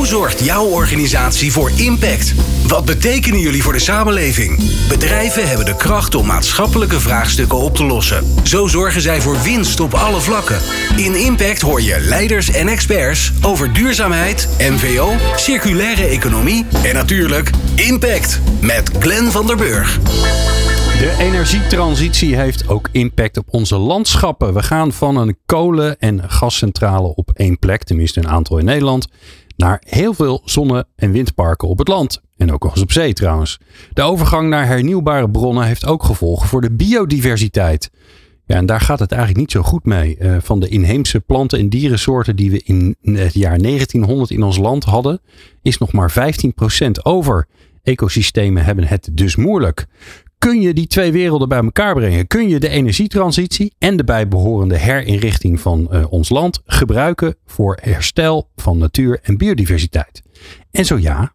Hoe zorgt jouw organisatie voor impact? Wat betekenen jullie voor de samenleving? Bedrijven hebben de kracht om maatschappelijke vraagstukken op te lossen. Zo zorgen zij voor winst op alle vlakken. In Impact hoor je leiders en experts over duurzaamheid, MVO, circulaire economie en natuurlijk impact met Glenn van der Burg. De energietransitie heeft ook impact op onze landschappen. We gaan van een kolen- en gascentrale op één plek, tenminste een aantal in Nederland, naar heel veel zonne- en windparken op het land. En ook nog eens op zee trouwens. De overgang naar hernieuwbare bronnen heeft ook gevolgen voor de biodiversiteit. Ja, en daar gaat het eigenlijk niet zo goed mee. Uh, van de inheemse planten- en dierensoorten die we in het jaar 1900 in ons land hadden, is nog maar 15% over. Ecosystemen hebben het dus moeilijk. Kun je die twee werelden bij elkaar brengen? Kun je de energietransitie en de bijbehorende herinrichting van uh, ons land gebruiken voor herstel van natuur en biodiversiteit? En zo ja,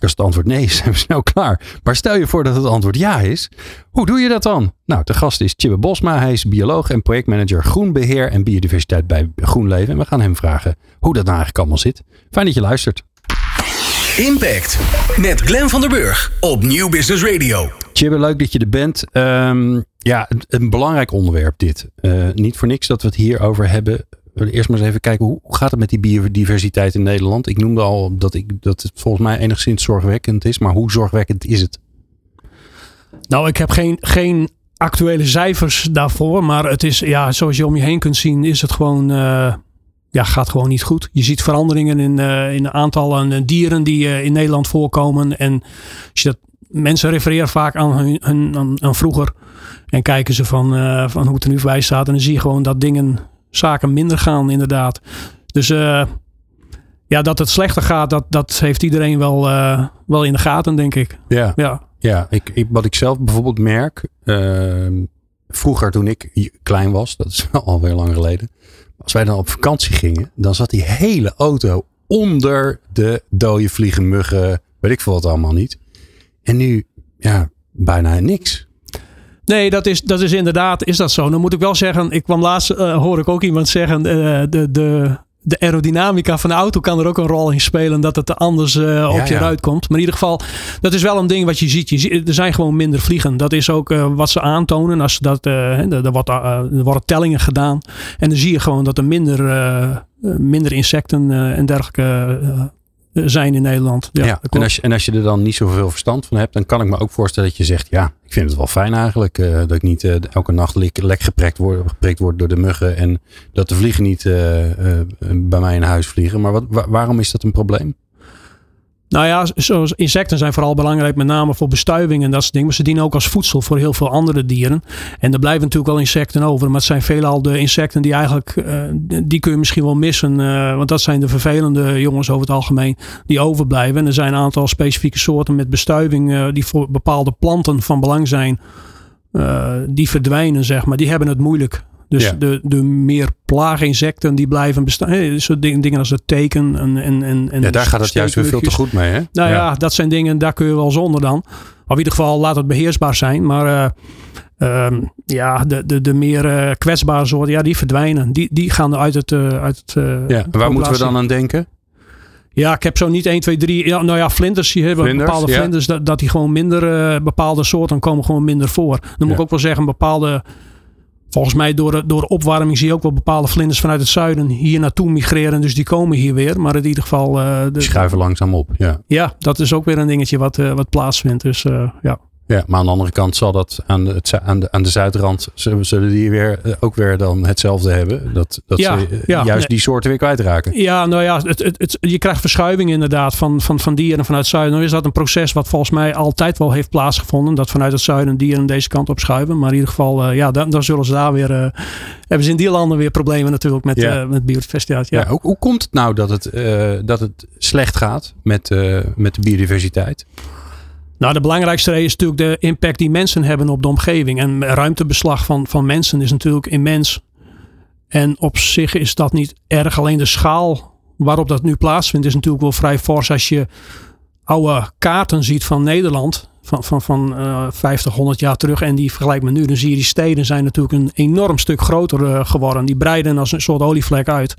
als het antwoord nee is, zijn we snel klaar. Maar stel je voor dat het antwoord ja is. Hoe doe je dat dan? Nou, de gast is Chibbe Bosma. Hij is bioloog en projectmanager groenbeheer en biodiversiteit bij GroenLeven. En we gaan hem vragen hoe dat nou eigenlijk allemaal zit. Fijn dat je luistert. Impact met Glenn van der Burg op Nieuw Business Radio. Chibbe, leuk dat je er bent. Um, ja, een belangrijk onderwerp dit. Uh, niet voor niks dat we het hier over hebben. Eerst maar eens even kijken, hoe gaat het met die biodiversiteit in Nederland? Ik noemde al dat, ik, dat het volgens mij enigszins zorgwekkend is. Maar hoe zorgwekkend is het? Nou, ik heb geen, geen actuele cijfers daarvoor. Maar het is, ja, zoals je om je heen kunt zien, is het gewoon... Uh, ja, gaat gewoon niet goed. Je ziet veranderingen in, uh, in aantallen dieren die uh, in Nederland voorkomen. En als je dat, mensen refereren vaak aan, hun, hun aan, aan, vroeger. En kijken ze van, uh, van hoe het er nu bij staat. En dan zie je gewoon dat dingen, zaken minder gaan inderdaad. Dus ja, dat het slechter gaat, dat, dat heeft iedereen wel, wel in de gaten, denk ik. Ja, ja. ja ik, ik, wat ik zelf bijvoorbeeld merk. Ehm, vroeger toen ik klein was, dat is alweer lang geleden als wij dan op vakantie gingen, dan zat die hele auto onder de dode vliegen, muggen, weet ik veel wat allemaal niet. En nu, ja, bijna niks. Nee, dat is, dat is inderdaad, is dat zo. Dan moet ik wel zeggen, ik kwam laatst, uh, hoor ik ook iemand zeggen, uh, de, de, de aerodynamica van de auto kan er ook een rol in spelen. Dat het er anders uh, op ja, je ja. ruit komt. Maar in ieder geval, dat is wel een ding wat je ziet. Je ziet er zijn gewoon minder vliegen. Dat is ook uh, wat ze aantonen. Als dat, uh, er, wordt, er worden tellingen gedaan. En dan zie je gewoon dat er minder, minder insecten en dergelijke zijn in Nederland. Ja, ja en, als je, en als je er dan niet zoveel verstand van hebt, dan kan ik me ook voorstellen dat je zegt: Ja, ik vind het wel fijn eigenlijk uh, dat ik niet uh, elke nacht lek, lek geprikt, word, geprikt word door de muggen en dat de vliegen niet uh, bij mij in huis vliegen. Maar wat, waarom is dat een probleem? Nou ja, zoals insecten zijn vooral belangrijk, met name voor bestuiving en dat soort dingen. Maar ze dienen ook als voedsel voor heel veel andere dieren. En er blijven natuurlijk wel insecten over. Maar het zijn veelal de insecten die eigenlijk, uh, die kun je misschien wel missen. Uh, want dat zijn de vervelende jongens over het algemeen die overblijven. En er zijn een aantal specifieke soorten met bestuiving uh, die voor bepaalde planten van belang zijn. die verdwijnen, zeg maar. Die hebben het moeilijk. Dus ja. de, de meer plaaginsecten die blijven bestaan. Zo dingen als het teken en, en, en, en Ja, daar gaat het juist weer veel te goed mee, hè? Nou ja. ja. dat zijn dingen, daar kun je wel zonder dan. Of in ieder geval laat het beheersbaar zijn. Maar uh, um, ja, de, de, de meer uh, kwetsbare soorten, ja, die verdwijnen. Die, die gaan uit het... Uh, uit het ja, waar moeten we dan aan denken? Ja, ik heb zo niet 1, 2, 3. Ja, nou ja, vlinders. Hebt vlinders, bepaalde ja. vlinders. Dat, dat die gewoon minder... bepaalde soorten komen gewoon minder voor. Dan moet ja. ik ook wel zeggen, bepaalde Volgens mij door, door opwarming zie je ook wel bepaalde vlinders vanuit het zuiden hier naartoe migreren. Dus die komen hier weer. Maar in ieder geval... Uh, de, die schuiven langzaam op, ja. Ja, dat is ook weer een dingetje wat, uh, wat plaatsvindt. Dus uh, ja. Ja, maar aan de andere kant zal dat aan de, aan de, aan de zuidrand, zullen die weer ook weer dan hetzelfde hebben. Dat, dat ja, ze ja, juist nee. die soorten weer kwijtraken. Ja, nou ja, het, het, het, je krijgt verschuiving inderdaad van, van, van dieren vanuit het zuiden. Nou is dat een proces wat volgens mij altijd wel heeft plaatsgevonden. Dat vanuit het zuiden dieren deze kant op schuiven. Maar in ieder geval, uh, ja, dan, dan zullen ze daar weer, uh, hebben ze in die landen weer problemen natuurlijk met, ja. uh, met biodiversiteit. Ja. ja hoe, hoe komt het nou dat het, dat het slecht gaat met, met de biodiversiteit? Nou, de belangrijkste reden is natuurlijk de impact die mensen hebben op de omgeving. En ruimtebeslag van, van mensen is natuurlijk immens. En op zich is dat niet erg. Alleen de schaal waarop dat nu plaatsvindt is natuurlijk wel vrij fors. Als je oude kaarten ziet van Nederland. Van, van, van uh, 50, 100 jaar terug en die vergelijkt met nu, dan zie je die steden zijn natuurlijk een enorm stuk groter uh, geworden. Die breiden als een soort olievlek uit.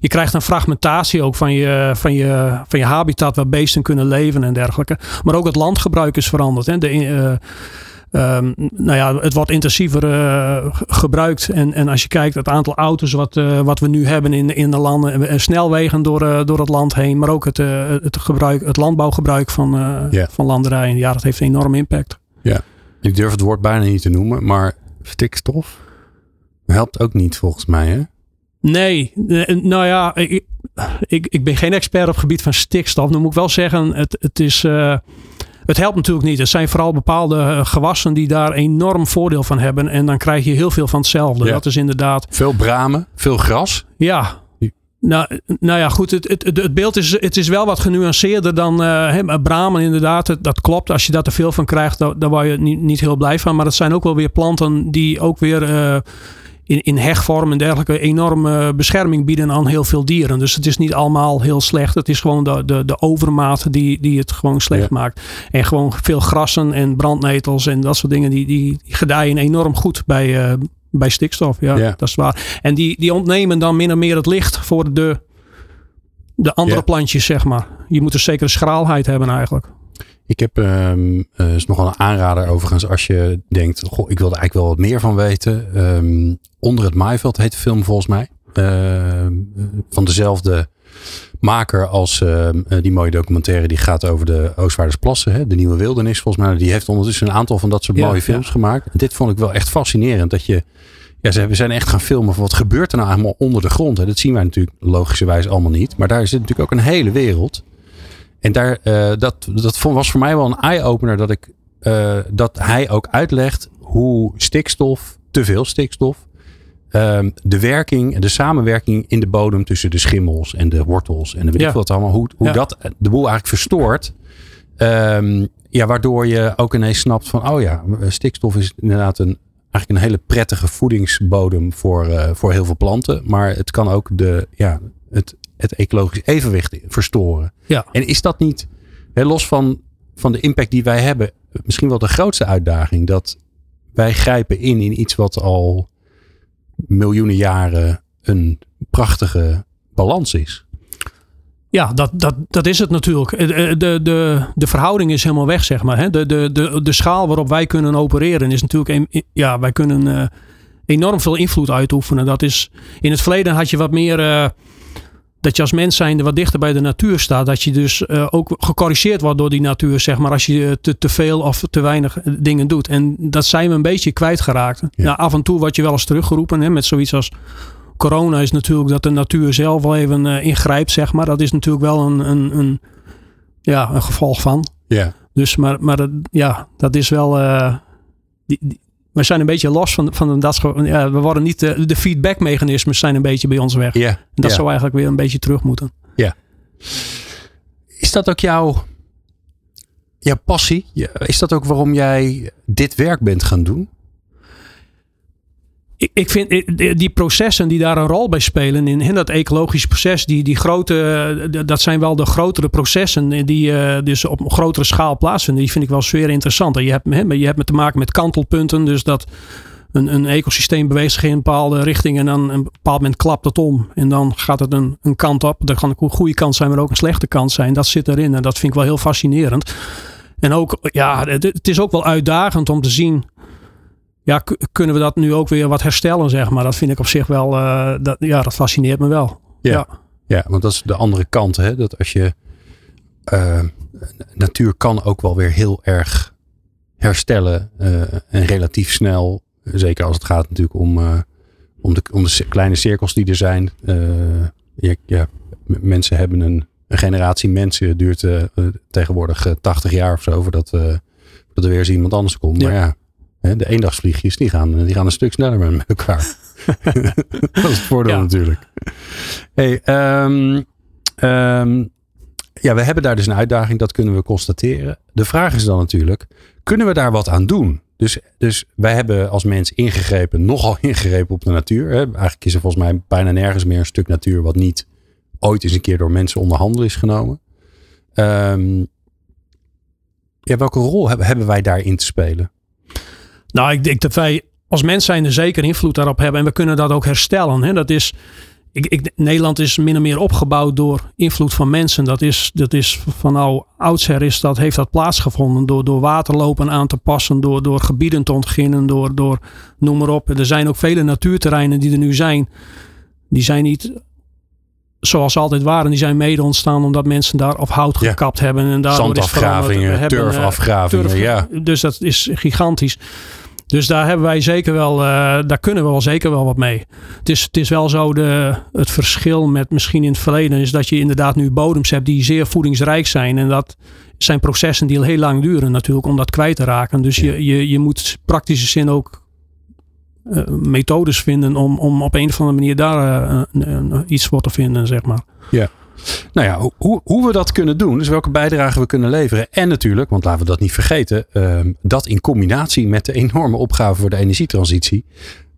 Je krijgt een fragmentatie ook van je, van je, van je habitat waar beesten kunnen leven en dergelijke. Maar ook het landgebruik is veranderd. Hè. De, uh, Um, nou ja, het wordt intensiever uh, gebruikt. En, en als je kijkt het aantal auto's wat, uh, wat we nu hebben in, in de landen. En snelwegen door, uh, door het land heen. Maar ook het, het, gebruik, het landbouwgebruik van, yeah. van landerijen. Ja, dat heeft een enorme impact. Ja, ik durf het woord bijna niet te noemen. Maar stikstof helpt ook niet volgens mij hè? Nee, nou ja, ik, ik, ik ben geen expert op het gebied van stikstof. Dan moet ik wel zeggen, het, het is het helpt natuurlijk niet. Het zijn vooral bepaalde eh, gewassen die daar enorm voordeel van hebben. En dan krijg je heel veel van hetzelfde. Dat is inderdaad. Veel bramen, veel gras. Ja, nou, nou ja, goed. Het, het, het, beeld is, het is wel wat genuanceerder dan uh, bramen, inderdaad. Dat klopt. Als je daar te veel van krijgt, dan, dan word je niet, niet heel blij van. Maar het zijn ook wel weer planten die ook weer. Uh, in, in hegvorm en dergelijke enorme bescherming bieden aan heel veel dieren. Dus het is niet allemaal heel slecht. Het is gewoon de, de, de overmaat die, die het gewoon slecht maakt. En gewoon veel grassen en brandnetels en dat soort dingen, die, die, gedijen enorm goed bij, uh, bij stikstof. Ja, dat is waar. En die, die ontnemen dan min of meer het licht voor de, de andere plantjes, zeg maar. Je moet een zekere schraalheid hebben eigenlijk. Ik heb, um, uh, is nogal een aanrader overigens, als je denkt, goh, ik wil er eigenlijk wel wat meer van weten. Um, Onder het maaiveld heet de film volgens mij. Uh, van dezelfde maker als uh, die mooie documentaire die gaat over de Oostvaardersplassen. Hè? De Nieuwe Wildernis volgens mij. Die heeft ondertussen een aantal van dat soort mooie films gemaakt. dit vond ik wel echt fascinerend. Dat je, ja, ze zijn echt gaan filmen van wat gebeurt er nou allemaal onder de grond. Hè? Dat zien wij natuurlijk logischerwijs allemaal niet. Maar daar zit natuurlijk ook een hele wereld. En daar, uh, dat, dat was voor mij wel een eye-opener dat ik uh, dat hij ook uitlegt hoe stikstof, te veel stikstof, um, de werking en de samenwerking in de bodem tussen de schimmels en de wortels en de weet ik wat allemaal, hoe, hoe dat de boel eigenlijk verstoort. Um, ja, waardoor je ook ineens snapt van, oh ja, stikstof is inderdaad een, eigenlijk een hele prettige voedingsbodem voor, uh, voor heel veel planten. Maar het kan ook de, ja, het, het ecologisch evenwicht verstoren. Ja. En is dat niet, hè, los van, van de impact die wij hebben, misschien wel de grootste uitdaging, dat wij grijpen in in iets wat al miljoenen jaren een prachtige balans is. Ja, dat, dat, dat is het natuurlijk. De, de, de, de verhouding is helemaal weg, zeg maar. De, de, de, de schaal waarop wij kunnen opereren is natuurlijk... Ja, wij kunnen uh, enorm veel invloed uitoefenen. Dat is, in het verleden had je wat meer... Dat je als mens zijnde wat dichter bij de natuur staat. Dat je dus uh, ook gecorrigeerd wordt door die natuur, zeg maar. Als je te, te veel of te weinig dingen doet. En dat zijn we een beetje kwijtgeraakt. Ja. Nou, af en toe word je wel eens teruggeroepen hè, met zoiets als... Corona is natuurlijk dat de natuur zelf wel even uh, ingrijpt, zeg maar. Dat is natuurlijk wel een, een, een, ja, een gevolg van. Ja. Dus, maar, maar ja, dat is wel... Uh, die, we zijn een beetje los van, van dat. Ja, we worden niet. De, de feedbackmechanismes zijn een beetje bij ons weg. Ja, en dat zou eigenlijk weer een beetje terug moeten. Ja. Is dat ook jouw, jouw passie? Is dat ook waarom jij dit werk bent gaan doen? Ik, vind die processen die daar een rol bij spelen in, in dat ecologisch proces, die, die grote, dat zijn wel de grotere processen die uh, dus op een grotere schaal plaatsvinden. Die vind ik wel zeer interessant. je hebt, je hebt te maken met kantelpunten, dus dat een, een ecosysteem beweegt zich in een bepaalde richting en dan een bepaald moment klapt het om. En dan gaat het een, een kant op. Dat kan een goede kant zijn, maar ook een slechte kant zijn. Dat zit erin en dat vind ik wel heel fascinerend. En ook, ja, het is ook wel uitdagend om te zien ja, kunnen we dat nu ook weer wat herstellen, zeg maar. Dat vind ik op zich wel, uh, dat, ja, dat fascineert me wel. Ja, ja. want dat is de andere kant, hè. Dat als je, uh, natuur kan ook wel weer heel erg herstellen uh, en relatief snel. Zeker als het gaat natuurlijk om, om, de, om de kleine cirkels die er zijn. ja, ja, mensen hebben een, een generatie mensen duurt tegenwoordig 80 jaar of zo voordat, dat er weer eens iemand anders komt. Maar ja, de eendagsvliegjes, die gaan, die gaan een stuk sneller met elkaar. dat is het voordeel natuurlijk. Hey, um, um, ja, we hebben daar dus een uitdaging, dat kunnen we constateren. De vraag is dan natuurlijk, kunnen we daar wat aan doen? Dus, dus wij hebben als mens ingegrepen, nogal ingegrepen op de natuur. Hè? Eigenlijk is er volgens mij bijna nergens meer een stuk natuur wat niet ooit eens een keer door mensen onder handen is genomen. Um, Ja, welke rol hebben, hebben wij daarin te spelen? Nou, ik denk dat wij als mens zijn er zeker invloed daarop hebben. En we kunnen dat ook herstellen. Hè? Dat is, ik, ik, Nederland is min of meer opgebouwd door invloed van mensen. Dat is, dat is van nou oudsher is dat, heeft dat plaatsgevonden. Door, door waterlopen aan te passen, door, door gebieden te ontginnen, door, door noem maar op. Er zijn ook vele natuurterreinen die er nu zijn. Die zijn niet zoals ze altijd waren. Die zijn mede ontstaan omdat mensen daar op hout gekapt hebben. En Zandafgravingen, turfafgravingen, turf, ja. Dus dat is gigantisch. Dus daar hebben wij zeker wel, uh, daar kunnen we wel zeker wel wat mee. Het is, het is wel zo, de, het verschil met misschien in het verleden is dat je inderdaad nu bodems hebt die zeer voedingsrijk zijn. En dat zijn processen die heel lang duren natuurlijk om dat kwijt te raken. Dus je, je, je moet praktische zin ook uh, methodes vinden om, om op een of andere manier daar uh, iets voor te vinden, zeg maar. Ja. Nou ja, hoe, hoe we dat kunnen doen, dus welke bijdrage we kunnen leveren. En natuurlijk, want laten we dat niet vergeten, uh, dat in combinatie met de enorme opgave voor de energietransitie.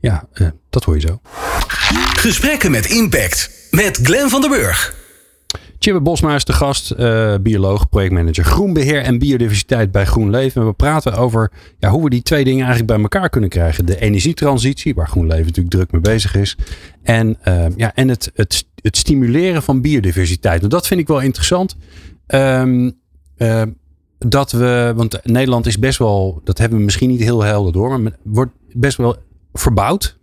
Ja, uh, dat hoor je zo. Gesprekken met impact met Glenn van der Burg. Chibbe Bosma is de gast, uh, bioloog, projectmanager groenbeheer en biodiversiteit bij GroenLeven. En we praten over ja, hoe we die twee dingen eigenlijk bij elkaar kunnen krijgen. De energietransitie, waar GroenLeven natuurlijk druk mee bezig is. En, uh, ja, en het, het, het stimuleren van biodiversiteit. Dat vind ik wel interessant. Um, uh, dat we, want Nederland is best wel, dat hebben we misschien niet heel helder door, maar wordt best wel verbouwd.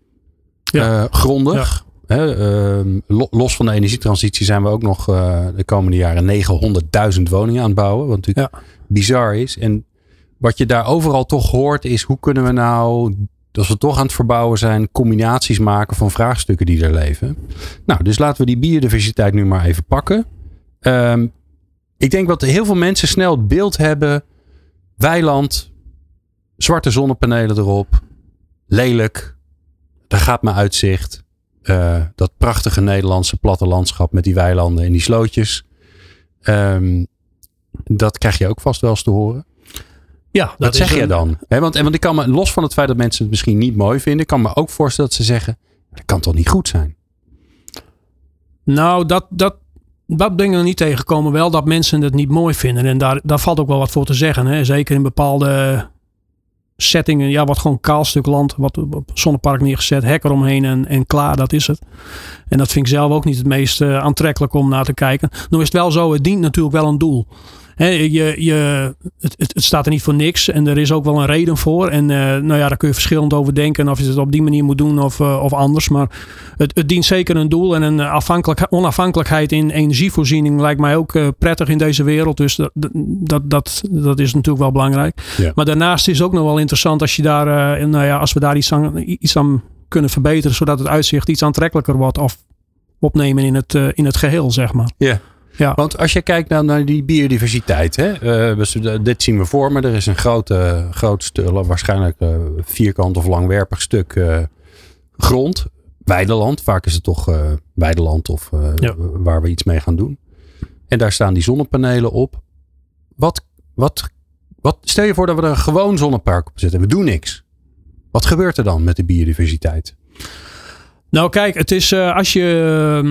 Ja. grondig. Ja. He, uh, los van de energietransitie zijn we ook nog uh, de komende jaren 900.000 woningen aan het bouwen. Wat natuurlijk ja. bizar is. En wat je daar overal toch hoort is hoe kunnen we nou, als we toch aan het verbouwen zijn, combinaties maken van vraagstukken die er leven. Nou, dus laten we die biodiversiteit nu maar even pakken. Um, ik denk dat heel veel mensen snel het beeld hebben. Weiland, zwarte zonnepanelen erop, lelijk, daar gaat mijn uitzicht. Uh, dat prachtige Nederlandse plattelandschap met die weilanden en die slootjes. Um, dat krijg je ook vast wel eens te horen. Ja, dat Wat zeg een... je dan? He, want, want ik kan me, los van het feit dat mensen het misschien niet mooi vinden, kan me ook voorstellen dat ze zeggen: dat kan toch niet goed zijn? Nou, dat, dat, dat dingen we niet tegenkomen. Wel dat mensen het niet mooi vinden. En daar, daar valt ook wel wat voor te zeggen. Hè? Zeker in bepaalde settingen, ja, wat gewoon kaal stuk land, wat op zonnepark neergezet, hek eromheen en, en klaar, dat is het. En dat vind ik zelf ook niet het meest uh, aantrekkelijk om naar te kijken. Nu is het wel zo, het dient natuurlijk wel een doel. He, je, je, het, het, staat er niet voor niks en er is ook wel een reden voor. En uh, nou ja, daar kun je verschillend over denken of je het op die manier moet doen of, uh, of anders. Maar het, het, dient zeker een doel en een afhankelijk, onafhankelijkheid in energievoorziening lijkt mij ook uh, prettig in deze wereld. Dus dat, dat, dat, dat is natuurlijk wel belangrijk. Ja. Maar daarnaast is het ook nog wel interessant als, je daar, nou ja, als we daar iets aan, iets aan kunnen verbeteren, zodat het uitzicht iets aantrekkelijker wordt of opnemen in het, in het geheel, zeg maar. Ja. Ja. Want als je kijkt nou naar die biodiversiteit, hè, uh, dit zien we voor me. Er is een grote, groot stuk, waarschijnlijk uh, vierkant of langwerpig stuk uh, grond. Weideland, vaak is het toch weideland of ja. waar we iets mee gaan doen. En daar staan die zonnepanelen op. Wat, wat, wat, stel je voor dat we er een gewoon zonnepark op zetten. We doen niks. Wat gebeurt er dan met de biodiversiteit? Nou, kijk, het is uh, als je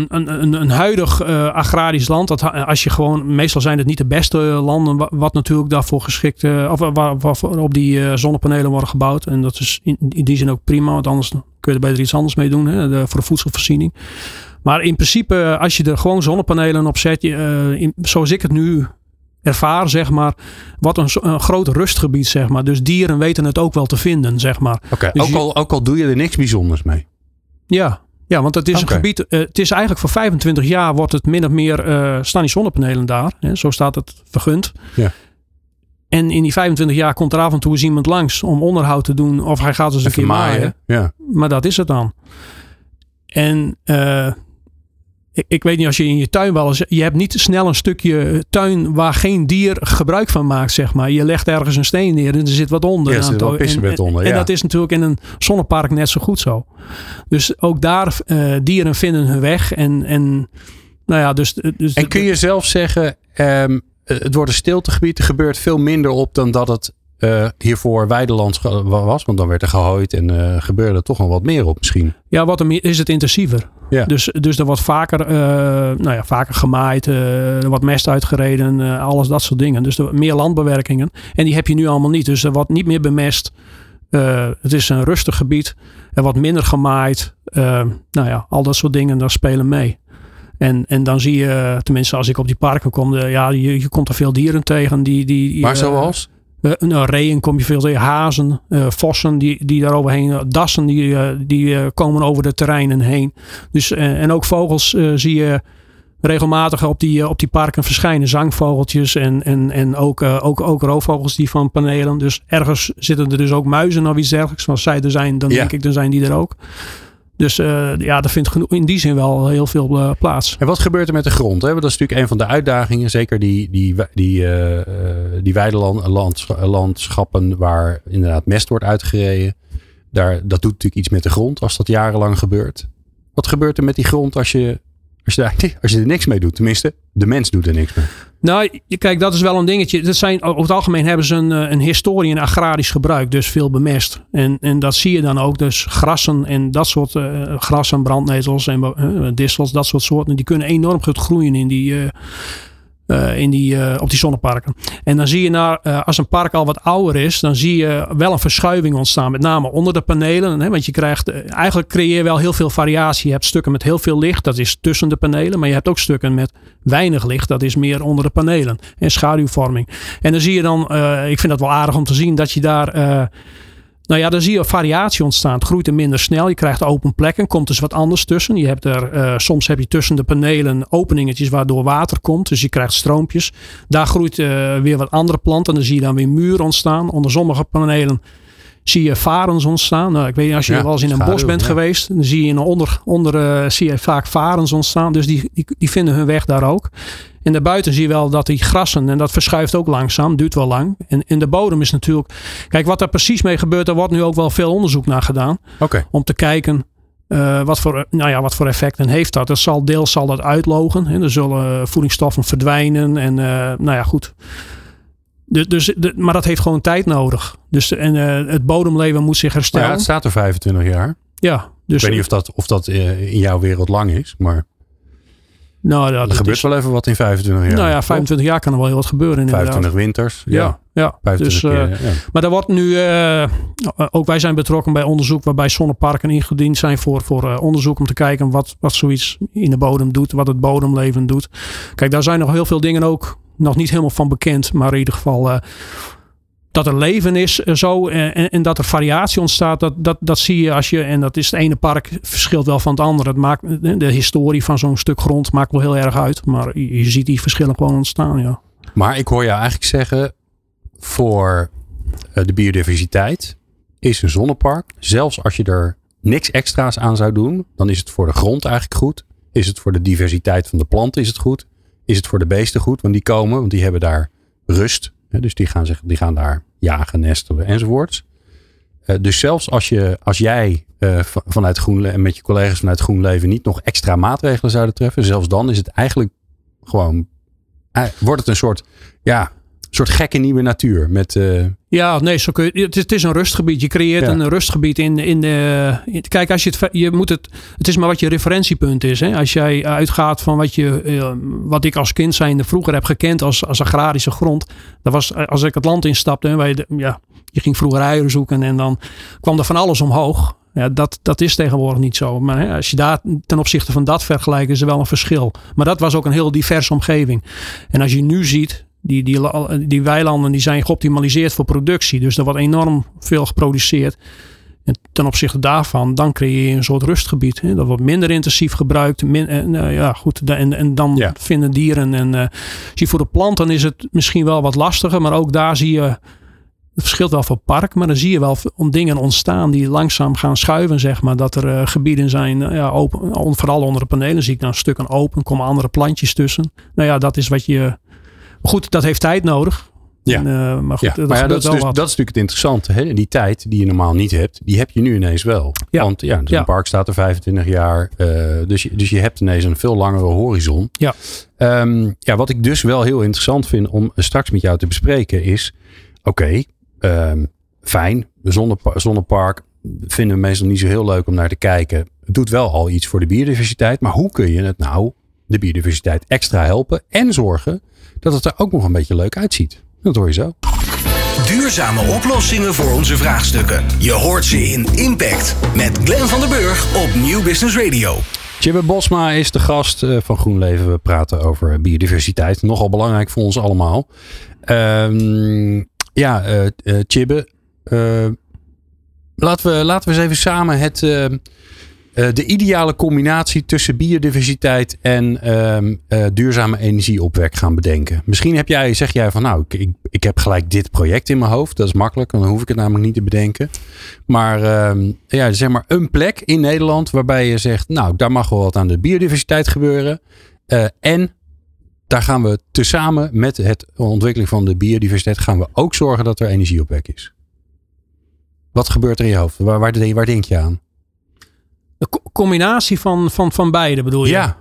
een, een, een huidig uh, agrarisch land, dat, als je gewoon, meestal zijn het niet de beste landen, wat natuurlijk daarvoor geschikt, uh, of waar, op die zonnepanelen worden gebouwd. En dat is in, in, die zin ook prima, want anders kun je er beter iets anders mee doen, hè, de, voor de voedselvoorziening. Maar in principe, als je er gewoon zonnepanelen op zet, in, zoals ik het nu ervaar, zeg maar, wat een, een groot rustgebied, zeg maar. Dus dieren weten het ook wel te vinden, zeg maar. Oké, okay, dus ook, al, ook al doe je er niks bijzonders mee. Ja, ja, want het is okay. een gebied. Uh, het is eigenlijk voor 25 jaar wordt het min of meer uh, staan die zonnepanelen daar. Hè, zo staat het vergund. Ja. En in die 25 jaar komt er af en toe eens iemand langs om onderhoud te doen. Of hij gaat eens een Even keer maaien. maaien. Ja. Maar dat is het dan. En uh, ik, ik, weet niet als je in je tuin wel eens. Je hebt niet snel een stukje tuin waar geen dier gebruik van maakt, zeg maar. Je legt ergens een steen neer en er zit wat onder. Ja, er zit wel pissebed onder. En, ja. en dat is natuurlijk in een zonnepark net zo goed zo. Dus ook daar uh, dieren vinden hun weg. En, en nou ja, dus. dus en kun je zelf zeggen. Um, het wordt een stiltegebied. Er gebeurt veel minder op dan dat het uh, hiervoor weideland was. Want dan werd er gehooid en uh, gebeurde er toch nog wat meer op misschien. Ja, wat er meer, is het intensiever. Ja. Dus, dus er wordt vaker, uh, nou ja, vaker gemaaid, er wordt mest uitgereden, alles dat soort dingen. Dus er meer landbewerkingen. En die heb je nu allemaal niet. Dus er wordt niet meer bemest. het is een rustig gebied. Er wordt minder gemaaid. nou ja, al dat soort dingen, daar spelen mee. En, en dan zie je, tenminste als ik op die parken kom, de, ja, je, je komt er veel dieren tegen. Die, die, maar zoals? Uh, nou, reeën kom je veel tegen, hazen, uh, vossen die, die daar overheen, dassen die, die komen over de terreinen heen. Dus, en ook vogels zie je regelmatig op die, op die parken verschijnen. Zangvogeltjes en, en, en ook, ook, ook roofvogels die van panelen. Dus ergens zitten er dus ook muizen of iets dergelijks. Als zij er zijn, dan denk ik, dan zijn die er ook. Dus uh, ja, dat vindt in die zin wel heel veel uh, plaats. En wat gebeurt er met de grond? Hè? Dat is natuurlijk een van de uitdagingen. Zeker die, die, die, uh, die weidelandschappen waar inderdaad mest wordt uitgereden. Daar, dat doet natuurlijk iets met de grond als dat jarenlang gebeurt. Wat gebeurt er met die grond als je als je, als je er niks mee doet, tenminste, de mens doet er niks mee. Nou, kijk, dat is wel een dingetje. Dat zijn, over het algemeen hebben ze een, eh, een historie en agrarisch gebruik, dus veel bemest. En, en dat zie je dan ook. Dus grassen en dat soort uh, grassen, brandnetels en uh, dat soort soorten, die kunnen enorm goed groeien in die, uh, in die, uh, op die zonneparken. En dan zie je naar, uh, als een park al wat ouder is, dan zie je wel een verschuiving ontstaan. Met name onder de panelen. Hè, want je krijgt, eigenlijk creëer je wel heel veel variatie. Je hebt stukken met heel veel licht, dat is tussen de panelen. Maar je hebt ook stukken met weinig licht, dat is meer onder de panelen. En schaduwvorming. En dan zie je dan, ik vind dat wel aardig om te zien, dat je daar nou ja, dan zie je variatie ontstaan. Het groeit er minder snel. Je krijgt open plekken. Komt dus wat anders tussen. Je hebt er, uh, soms heb je tussen de panelen openingetjes waardoor water komt. Dus je krijgt stroompjes. Daar groeit uh, weer wat andere planten. Dan zie je dan weer muren ontstaan. Onder sommige panelen zie je varens ontstaan. Nou, ik weet niet, als je ja, wel eens in een bos bent geweest, dan zie je onder, onder uh, zie je vaak varens ontstaan. Dus die, die, die vinden hun weg daar ook. En daarbuiten zie je wel dat die grassen, en dat verschuift ook langzaam, duurt wel lang. En in de bodem is natuurlijk, kijk wat er precies mee gebeurt, er wordt nu ook wel veel onderzoek naar gedaan. Okay. Om te kijken uh, wat, voor, nou ja, wat voor effecten heeft dat? Dat zal deels zal dat uitlogen. Hè? Er zullen voedingsstoffen verdwijnen. En uh, nou ja, goed. Dus, dus, maar dat heeft gewoon tijd nodig. Dus, en uh, het bodemleven moet zich herstellen. ja, het staat er 25 jaar. Ja. Dus, ik weet niet of dat, of dat in jouw wereld lang is, maar... Nou, ja, er gebeurt wel even wat in 25 jaar. Nou ja, 25 jaar kan er wel heel wat gebeuren. Inderdaad. 25 winters. Ja, ja. ja. Dus, uh, ja. Maar er wordt nu, uh, ook wij zijn betrokken bij onderzoek waarbij zonneparken ingediend zijn voor, voor uh, onderzoek om te kijken wat, wat zoiets in de bodem doet, wat het bodemleven doet. Kijk, daar zijn nog heel veel dingen ook nog niet helemaal van bekend, maar in ieder geval dat er leven is eh, zo eh, en, en, dat er variatie ontstaat, dat, dat, dat zie je als je, en dat is het ene park verschilt wel van het andere. Het maakt, de historie van zo'n stuk grond maakt wel heel erg uit, maar je, je ziet die verschillen gewoon ontstaan, ja. Maar ik hoor je eigenlijk zeggen, voor eh, de biodiversiteit is een zonnepark, zelfs als je er niks extra's aan zou doen, dan is het voor de grond eigenlijk goed. Is het voor de diversiteit van de planten is het goed. Is het voor de beesten goed, want die komen, want die hebben daar rust dus die gaan, zich, die gaan daar jagen, nestelen enzovoorts. Uh, dus zelfs als, je, als jij uh, vanuit GroenLeven en met je collega's vanuit GroenLeven niet nog extra maatregelen zouden treffen, zelfs dan is het eigenlijk gewoon, uh, wordt het een soort, ja, soort gekke nieuwe natuur. Met. Ja, nee, zo kun je, het, is, het is een rustgebied. Je creëert een rustgebied in, in de. In, kijk, als je het, je moet het. Het is maar wat je referentiepunt is. Hè? Als jij uitgaat van wat, je, uh, wat ik als kind zijnde vroeger heb gekend als, als agrarische grond. Dat was als ik het land instapte. Hè, wij, ja, je ging vroeger eieren zoeken en dan kwam er van alles omhoog. Ja, dat, dat is tegenwoordig niet zo. Maar hè, als je daar ten opzichte van dat vergelijkt, is er wel een verschil. Maar dat was ook een heel diverse omgeving. En als je nu ziet, die, die, die weilanden die zijn geoptimaliseerd voor productie. Dus er wordt enorm veel geproduceerd. En ten opzichte daarvan, dan creëer je een soort rustgebied. Hè? Dat wordt minder intensief gebruikt. Min, en, uh, ja, goed, en, en dan ja. vinden dieren. En uh, zie voor de planten is het misschien wel wat lastiger. Maar ook daar zie je. Het verschilt wel van park, maar dan zie je wel om dingen ontstaan die langzaam gaan schuiven, zeg maar. Dat er uh, gebieden zijn, ja, open, vooral onder de panelen zie ik dan stukken open, komen andere plantjes tussen. Nou ja, dat is wat je Goed, dat heeft tijd nodig. Ja, en, uh, maar, goed, ja. Dat, maar ja, dat, is dus, dat is natuurlijk het interessante. Hè? Die tijd die je normaal niet hebt, die heb je nu ineens wel. Ja. Want ja, dus een park staat er 25 jaar. Uh, dus, je, dus je hebt ineens een veel langere horizon. Ja. Um, ja, wat ik dus wel heel interessant vind om straks met jou te bespreken is... Oké, okay, ehm, fijn. Zonnepa zonnepark vinden we meestal niet zo heel leuk om naar te kijken. Het doet wel al iets voor de biodiversiteit. Maar hoe kun je het nou, de biodiversiteit, extra helpen en zorgen dat het er ook nog een beetje leuk uitziet? Dat hoor je zo. Duurzame oplossingen voor onze vraagstukken. Je hoort ze in Impact met Glenn van der Burg op Nieuw Business Radio. Chibbe Bosma is de gast eh, van GroenLeven. We praten over biodiversiteit. Nogal belangrijk voor ons allemaal. Ehm, ja, uh, uh, Chibbe. laten, we, laten we eens even samen het, uh, de ideale combinatie tussen biodiversiteit en um, uh, duurzame energieopwek gaan bedenken. Misschien heb jij, zeg jij van nou, ik, ik, ik, heb gelijk dit project in mijn hoofd. Dat is makkelijk, dan hoef ik het namelijk niet te bedenken. Maar um, ja, zeg maar een plek in Nederland waarbij je zegt, nou, daar mag wel wat aan de biodiversiteit gebeuren. Uh, en daar gaan we tezamen met het ontwikkeling van de biodiversiteit gaan we ook zorgen dat er energieopwek is. Wat gebeurt er in je hoofd? Waar, waar denk je aan? Een combinatie van, van, van beide bedoel je? Ja.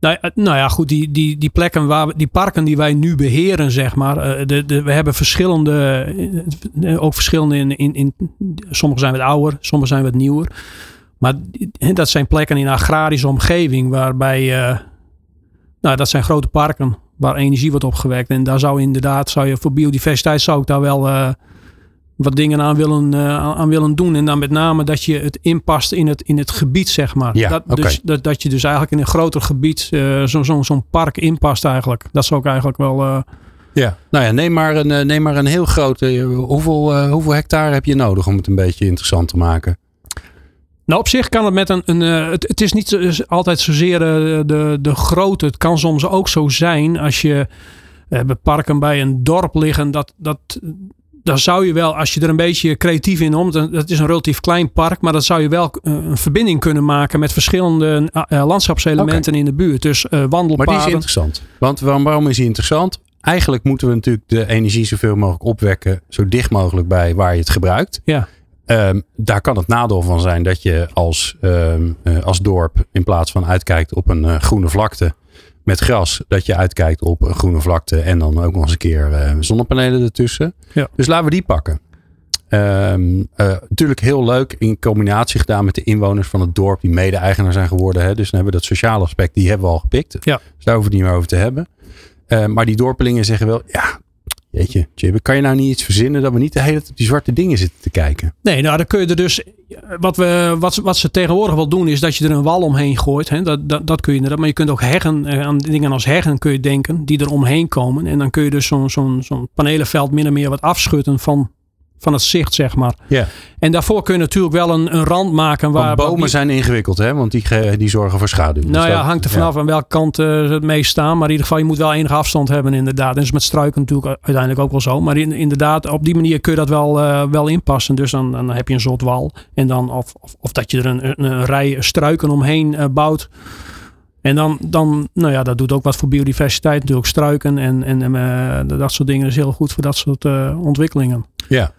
Nou, nou ja, goed, die, die, die plekken waar die parken die wij nu beheren, zeg maar. De, de, we hebben verschillende, ook verschillende in, in, in. Sommige zijn wat ouder, sommige zijn wat nieuwer. Maar dat zijn plekken in een agrarische omgeving waarbij. Uh, nou, dat zijn grote parken waar energie wordt opgewekt. En daar zou inderdaad, zou je voor biodiversiteit zou ik daar wel. Uh, wat dingen aan willen, uh, aan willen doen. En dan met name dat je het inpast in het, in het gebied, zeg maar. Ja, dat, okay. dus, dat, dat je dus eigenlijk in een groter gebied uh, zo'n zo, zo park inpast eigenlijk. Dat zou ik eigenlijk wel... Uh, ja, nou ja, neem maar een, neem maar een heel grote... hoeveel, hoeveel hectare heb je nodig om het een beetje interessant te maken? Nou, op zich kan het met een. een het, het, is niet altijd zozeer de, de grootte. Het kan soms ook zo zijn als je. We hebben parken bij een dorp liggen. Dat, dat, dan zou je wel, als je er een beetje creatief in om, dat is een relatief klein park, maar dat zou je wel een verbinding kunnen maken met verschillende uh, landschapselementen okay. in de buurt. Dus uh, wandelpaden. Maar die is interessant. Want waarom, waarom is die interessant? Eigenlijk moeten we natuurlijk de energie zoveel mogelijk opwekken, zo dicht mogelijk bij waar je het gebruikt. Ja. Um, daar kan het nadeel van zijn dat je als, um, uh, als dorp in plaats van uitkijkt op een uh, groene vlakte met gras, dat je uitkijkt op een groene vlakte en dan ook nog eens een keer uh, zonnepanelen ertussen. Ja. Dus laten we die pakken. Um, uh, natuurlijk heel leuk in combinatie gedaan met de inwoners van het dorp die mede-eigenaar zijn geworden. Hè. Dus dan hebben we dat sociale aspect, die hebben we al gepikt. Ja. Dus daar hoeven we het niet meer over te hebben. Uh, maar die dorpelingen zeggen wel, ja, Jeetje, Jibbe, kan je nou niet iets verzinnen dat we niet de hele tijd op die zwarte dingen zitten te kijken? Nee, nou dan kun je er dus. Wat, we, wat, wat ze tegenwoordig wel doen, is dat je er een wal omheen gooit. Hè? Dat, dat, dat kun je inderdaad. Maar je kunt ook heggen, aan dingen als heggen kun je denken, die er omheen komen. En dan kun je dus zo'n zo'n zo'n panelenveld min of meer wat afschutten van, van het zicht, zeg maar. Ja. En daarvoor kun je natuurlijk wel een, een rand maken waar. Want bomen die, zijn ingewikkeld, hè? Want die, die zorgen voor schaduw. Nou dus ja, dat, hangt er vanaf ja. aan welke kant uh, het meest staan. Maar in ieder geval, je moet wel enige afstand hebben, inderdaad. En dus met struiken natuurlijk uiteindelijk ook wel zo. Maar in, inderdaad, op die manier kun je dat wel, uh, wel inpassen. Dus dan, dan heb je een soort wal. En dan, of, of, of dat je er een, een, een rij struiken omheen uh, bouwt. En dan, dan, nou ja, dat doet ook wat voor biodiversiteit natuurlijk. Struiken en, en uh, dat soort dingen is heel goed voor dat soort ontwikkelingen. Ja.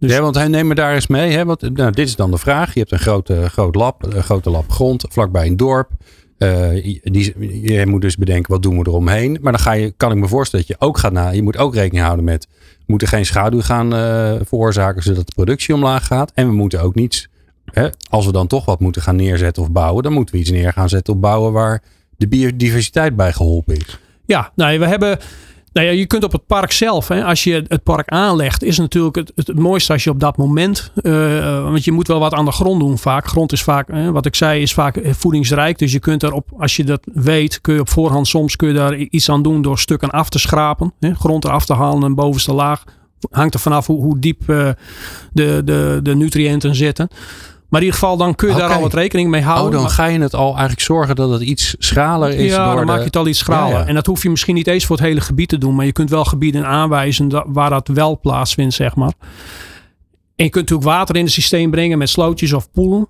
Dus, ja, want hij neemt me daar eens mee. Hè? Want, nou, dit is dan de vraag. Je hebt een grote, groot lab, een grote lab grond vlakbij een dorp. Uh, die, je moet dus bedenken, wat doen we eromheen? Maar dan ga je, kan ik me voorstellen dat je ook gaat na. Je moet ook rekening houden met, we moeten geen schaduw gaan uh, veroorzaken zodat de productie omlaag gaat. En we moeten ook niets, hè, als we dan toch wat moeten gaan neerzetten of bouwen, dan moeten we iets neer gaan zetten of bouwen waar de biodiversiteit bij geholpen is. Ja, nou, we hebben. Nou ja, je kunt op het park zelf, hè, als je het park aanlegt, is natuurlijk het, het, mooiste als je op dat moment. Uh, want je moet wel wat aan de grond doen vaak. Grond is vaak, hè, wat ik zei, is vaak voedingsrijk. Dus je kunt erop, als je dat weet, kun je op voorhand soms kun je daar iets aan doen door stukken af te schrapen. Hè, grond eraf te halen en bovenste laag. Hangt er vanaf hoe, hoe diep de, de, de nutriënten zitten. Maar in ieder geval, dan kun je okay. daar al wat rekening mee houden. Oh, dan maar... ga je het al eigenlijk zorgen dat het iets schraler is. Ja, door dan de... maak je het al iets schraler. Ja, ja. En dat hoef je misschien niet eens voor het hele gebied te doen. Maar je kunt wel gebieden aanwijzen dat, waar dat wel plaatsvindt, zeg maar. En je kunt natuurlijk water in het systeem brengen met slootjes of poelen.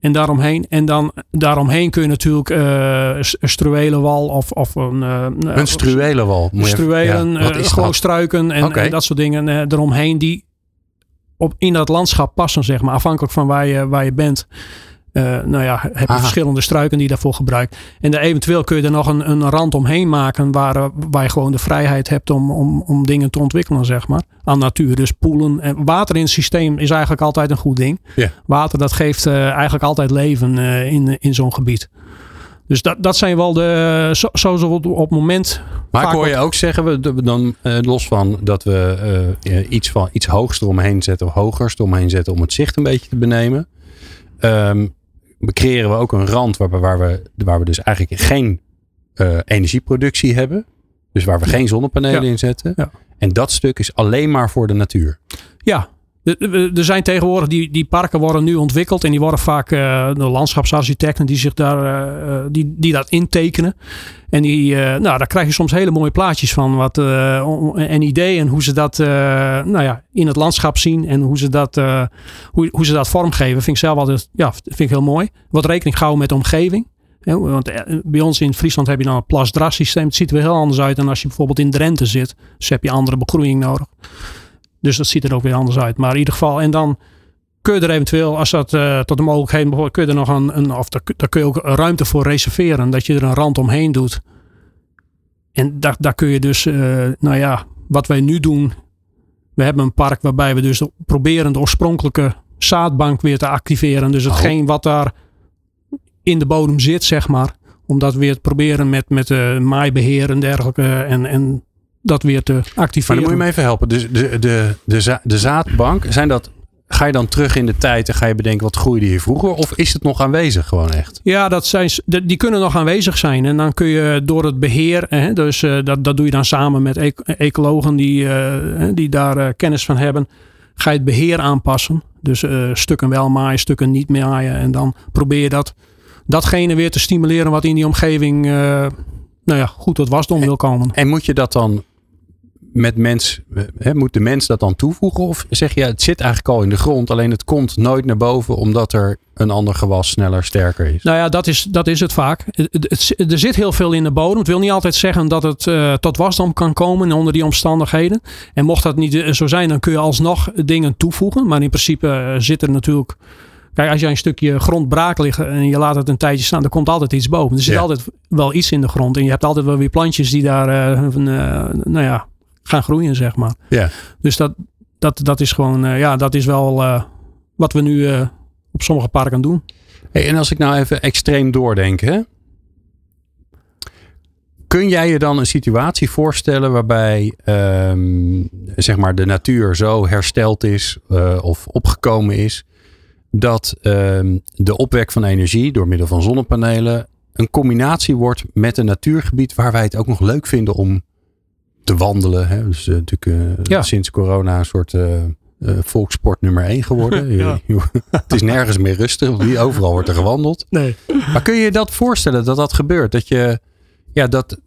En daaromheen. En dan daaromheen kun je natuurlijk uh, een struwelenwal of, of een... Uh, een struwelenwal? Struwelen, ja, uh, gewoon struiken en, okay. en, dat soort dingen eromheen. Die op, in dat landschap passen, zeg maar. Afhankelijk van waar je, waar je bent. Uh, nou ja, heb je Aha. verschillende struiken die je daarvoor gebruikt. En daar eventueel kun je er nog een, een rand omheen maken waar, uh, waar je gewoon de vrijheid hebt om, om, om dingen te ontwikkelen, zeg maar. Aan natuur. Dus poelen. En water in het systeem is eigenlijk altijd een goed ding. Water dat geeft uh, eigenlijk altijd leven in, in zo'n gebied. Dus dat, dat zijn wel de. Zo, zo op, op het moment. Maar ik hoor je ook zeggen, we dan uh, los van dat we uh, iets, van, iets hoogs eromheen zetten of hogers eromheen zetten om het zicht een beetje te benemen. Um, creëren we ook een rand waar, waar, we, waar we dus eigenlijk geen uh, energieproductie hebben. Dus waar we geen zonnepanelen ja. in zetten. Ja. En dat stuk is alleen maar voor de natuur. Ja, er zijn tegenwoordig die, die parken worden nu ontwikkeld en die worden vaak uh, de landschapsarchitecten die zich daar uh, die, die dat intekenen. En die, nou, daar krijg je soms hele mooie plaatjes van. Wat, en ideeën hoe ze dat nou ja, in het landschap zien en hoe ze dat, hoe, hoe ze dat vormgeven. Vind ik zelf altijd ja, vind ik heel mooi. Wat rekening houden met de omgeving. Want bij ons in Friesland heb je dan een plasdras systeem. Het ziet er heel anders uit dan als je bijvoorbeeld in Drenthe zit. Dus heb je andere begroeiing nodig. Dus dat ziet er ook weer anders uit. Maar in ieder geval, en dan kun je er eventueel, als dat uh, tot de mogelijkheden behoort, kun je er nog een, een of daar, kun je ook ruimte voor reserveren. Dat je er een rand omheen doet. En daar, daar kun je dus, uh, nou ja, wat wij nu doen. We hebben een park waarbij we dus proberen de oorspronkelijke zaadbank weer te activeren. Dus hetgeen wat daar in de bodem zit, zeg maar. Om dat weer te proberen met, met uh, maaibeheer en dergelijke. En, en dat weer te activeren. Maar dan moet je me even helpen. Dus de, de, de, de zaadbank, zijn dat, ga je dan terug in de tijd en ga je bedenken wat groeide hier vroeger? Of is het nog aanwezig gewoon echt? Ja, dat zijn, die kunnen nog aanwezig zijn. En dan kun je door het beheer, hè, dus uh, dat, dat doe je dan samen met ecologen die, uh, die daar uh, kennis van hebben. Ga je het beheer aanpassen. Dus stukken wel maaien, stukken niet maaien. En dan probeer je dat, datgene weer te stimuleren wat in die omgeving nou ja, goed tot wasdom wil komen. En moet je dat dan met mens, hè, moet de mens dat dan toevoegen? Of zeg je, het zit eigenlijk al in de grond, alleen het komt nooit naar boven omdat er een ander gewas sneller sterker is? Nou ja, dat is, dat is het vaak. Er zit heel veel in de bodem. Het wil niet altijd zeggen dat het uh, tot wasdom kan komen onder die omstandigheden. En mocht dat niet zo zijn, dan kun je alsnog dingen toevoegen. Maar in principe uh, zit er natuurlijk. Kijk, als je een stukje grond braak ligt en je laat het een tijdje staan, dan komt altijd iets boven. Er zit ja. altijd wel iets in de grond. En je hebt altijd wel weer plantjes die daar, uh, nou ja, gaan groeien, zeg maar. Ja. Dus dat, dat, dat is gewoon, uh, ja, dat is wel uh, wat we nu uh, op sommige parken doen. Hey, en als ik nou even extreem doordenk, hè? Kun jij je dan een situatie voorstellen waarbij um, zeg maar de natuur zo hersteld is of opgekomen is dat um, de opwek van energie door middel van zonnepanelen een combinatie wordt met een natuurgebied waar wij het ook nog leuk vinden om te wandelen. Hè? Dus uh, natuurlijk uh, ja. sinds corona een soort uh, volkssport nummer 1 geworden. ja. het is nergens meer rustig. Want overal wordt er gewandeld. Nee. Maar kun je je dat voorstellen dat dat gebeurt? Dat je, ja, dat,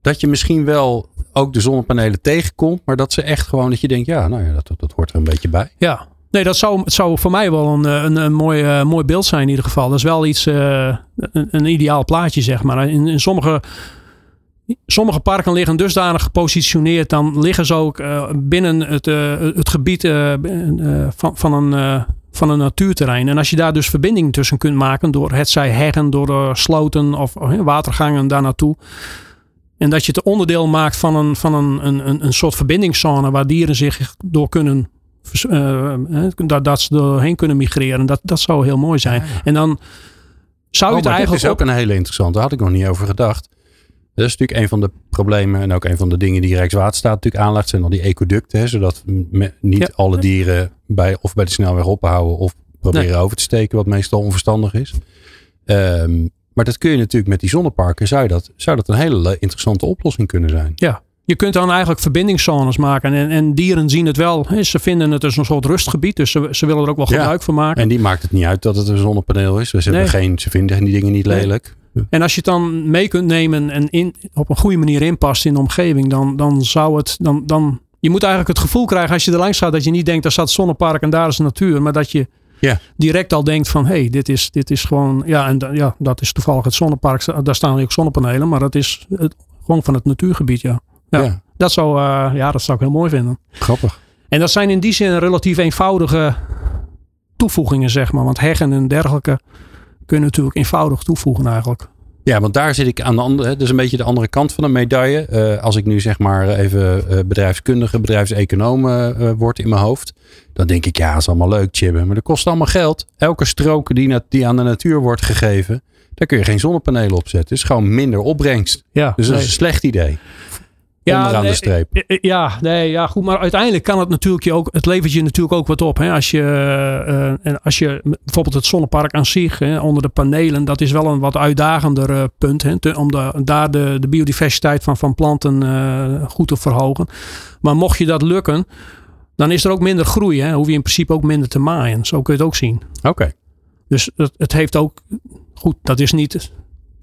dat je misschien wel ook de zonnepanelen tegenkomt. Maar dat ze echt gewoon dat je denkt. Ja, nou ja, dat, dat hoort er een beetje bij. Ja. Nee, dat zou, het zou voor mij wel een, een, een mooi, uh, mooi beeld zijn in ieder geval. Dat is wel iets, uh, een, een, ideaal plaatje zeg maar. In, in sommige Sommige parken liggen dusdanig gepositioneerd, dan liggen ze ook uh, binnen het, uh, het gebied uh, van, van, een, van een natuurterrein. En als je daar dus verbinding tussen kunt maken door het zij heggen, door sloten of watergangen daar naartoe. En dat je het onderdeel maakt van een, van een, een, een soort verbindingszone waar dieren zich door kunnen. dat, dat ze doorheen kunnen migreren. Dat, dat zou heel mooi zijn. En dan zou oh, je het eigenlijk. is ook een hele interessante. Daar had ik nog niet over gedacht. Dat is natuurlijk een van de problemen en ook een van de dingen die Rijkswaterstaat natuurlijk aanlegt, zijn al die ecoducten, hè, zodat me, niet ja. alle dieren bij, of bij de snelweg ophouden of proberen nee. over te steken, wat meestal onverstandig is. Um, maar dat kun je natuurlijk met die zonneparken, zou dat, zou dat een hele interessante oplossing kunnen zijn. Ja, je kunt dan eigenlijk verbindingszones maken. En, en dieren zien het wel. Hè. Ze vinden het dus een soort rustgebied. Dus ze, ze willen er ook wel gebruik ja. van maken. En die maakt het niet uit dat het een zonnepaneel is. Ze, nee. geen, ze vinden die dingen niet lelijk. En als je het dan mee kunt nemen en in, op een goede manier inpast in de omgeving, dan, dan zou het. Dan, dan, je moet eigenlijk het gevoel krijgen als je er langs gaat dat je niet denkt, daar staat het zonnepark en daar is de natuur. Maar dat je ja. direct al denkt van hé, hey, dit, is, dit is gewoon. Ja, en ja, dat is toevallig het zonnepark. Daar staan ook zonnepanelen, maar dat is het, gewoon van het natuurgebied, ja. Ja, ja. Dat, zou, uh, ja, dat zou ik heel mooi vinden. Grappig. En dat zijn in die zin relatief eenvoudige toevoegingen, zeg maar. Want heggen en dergelijke, kun je natuurlijk eenvoudig toevoegen eigenlijk. Ja, want daar zit ik aan de andere, dus een beetje de andere kant van de medaille. Uh, als ik nu zeg maar even uh, bedrijfskundige, bedrijfseconoom uh, word in mijn hoofd. Dan denk ik, ja, is allemaal leuk, chibben. Maar dat kost allemaal geld. Elke strook die, die aan de natuur wordt gegeven, daar kun je geen zonnepanelen op zetten. Het is gewoon minder opbrengst. Ja, dus dat is een slecht idee ja, onderaan de streep. Eh, eh, ja, nee, ja, goed. Maar uiteindelijk kan het natuurlijk je ook, het levert je natuurlijk ook wat op. Hè? Als, je, uh, als je bijvoorbeeld het zonnepark aan zich, hè, onder de panelen, dat is wel een wat uitdagender punt. Hè, om de, daar de, de biodiversiteit van, van planten uh, goed te verhogen. Maar mocht je dat lukken, dan is er ook minder groei. Hè? Hoef je in principe ook minder te maaien. Zo kun je het ook zien. Oké. Dus het, het heeft ook, goed, dat is niet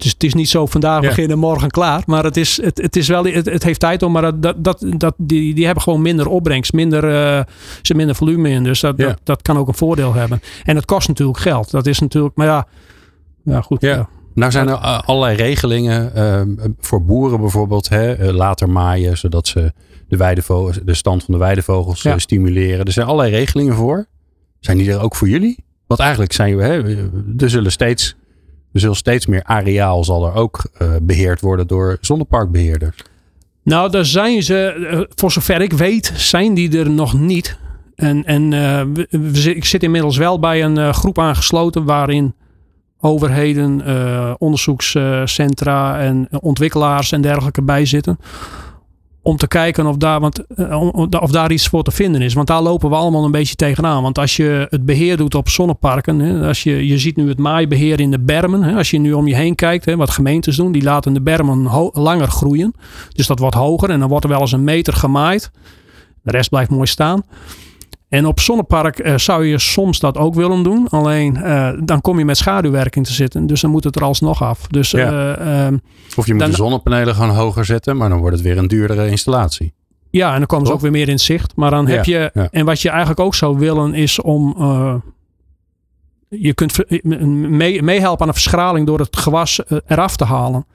dus het is niet zo vandaag beginnen, morgen klaar. Maar het, is, het, het, is wel, het, het heeft tijd om. Maar dat, dat, dat, die, die hebben gewoon minder opbrengst, minder, uh, ze minder volume in. Dus dat, dat, dat, kan ook een voordeel hebben. En het kost natuurlijk geld. Dat is natuurlijk, maar ja, ja goed. Ja. Nou zijn er allerlei regelingen uh, voor boeren bijvoorbeeld. Hè, eh, later maaien, zodat ze de, weidevogels, de stand van de weidevogels stimuleren. Er zijn allerlei regelingen voor. Zijn die er ook voor jullie? Want eigenlijk zijn we, hè, er zullen steeds er zullen steeds meer areaal zal er ook uh, beheerd worden door zonneparkbeheerders. Nou, daar zijn ze, eh, voor zover ik weet, zijn die er nog niet. En, en we, ik zit inmiddels wel bij een groep aangesloten waarin overheden, onderzoekscentra en ontwikkelaars en dergelijke bij zitten om te kijken of daar, want, eh, of daar iets voor te vinden is. Want daar lopen we allemaal een beetje tegenaan. Want als je het beheer doet op zonneparken, als je, je ziet nu het maaibeheer in de bermen. Als je nu om je heen kijkt, wat gemeentes doen, die laten de bermen langer groeien. Dus dat wordt hoger en dan wordt er wel eens een meter gemaaid. De rest blijft mooi staan. En op zonnepark uh, zou je soms dat ook willen doen. Alleen uh, dan kom je met schaduwwerking te zitten. Dus dan moet het er alsnog af. Dus, ja. uh, of je moet de zonnepanelen gewoon hoger zetten. Maar dan wordt het weer een duurdere installatie. Ja, en dan komen ze ook weer meer in zicht. Maar dan heb je... Ja. En wat je eigenlijk ook zou willen is om... je kunt meehelpen mee aan de verschraling door het gewas eraf te halen.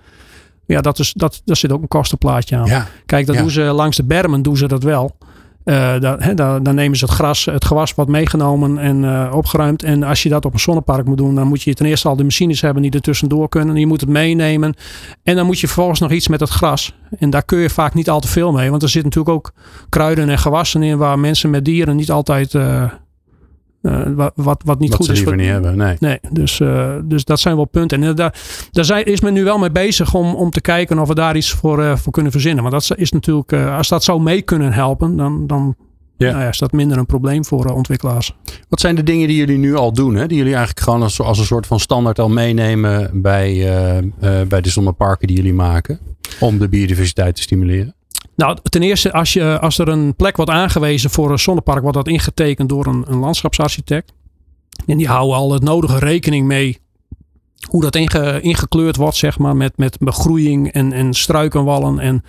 Ja, dat is, dat, daar zit ook een kostenplaatje aan. Kijk, dat doen ze langs de bermen doen ze dat wel. Uh, dan, dan, nemen ze het gras, het gewas wat meegenomen en uh, opgeruimd. En als je dat op een zonnepark moet doen, dan moet je ten eerste al de machines hebben die er tussendoor kunnen. Je moet het meenemen. En dan moet je vervolgens nog iets met het gras. En daar kun je vaak niet al te veel mee. Want er zitten natuurlijk ook kruiden en gewassen in waar mensen met dieren niet altijd uh, uh, wat, wat niet wat goed ze is. Liever niet hebben, nee. nee dus, uh, dus dat zijn wel punten. En daar, daar zijn, is men nu wel mee bezig om, om te kijken of we daar iets voor, uh, voor kunnen verzinnen. Want dat is natuurlijk, als dat zou mee kunnen helpen, dan, dan ja. Nou ja, is dat minder een probleem voor ontwikkelaars. Wat zijn de dingen die jullie nu al doen? Hè? Die jullie eigenlijk gewoon als, als een soort van standaard al meenemen bij, bij de zonneparken die jullie maken? Om de biodiversiteit te stimuleren? Nou, ten eerste, als, je, als er een plek wordt aangewezen voor een zonnepark, wordt dat ingetekend door een, een landschapsarchitect. En die houden al het nodige rekening mee hoe dat inge, ingekleurd wordt, zeg maar, met, met begroeiing en, en struikenwallen en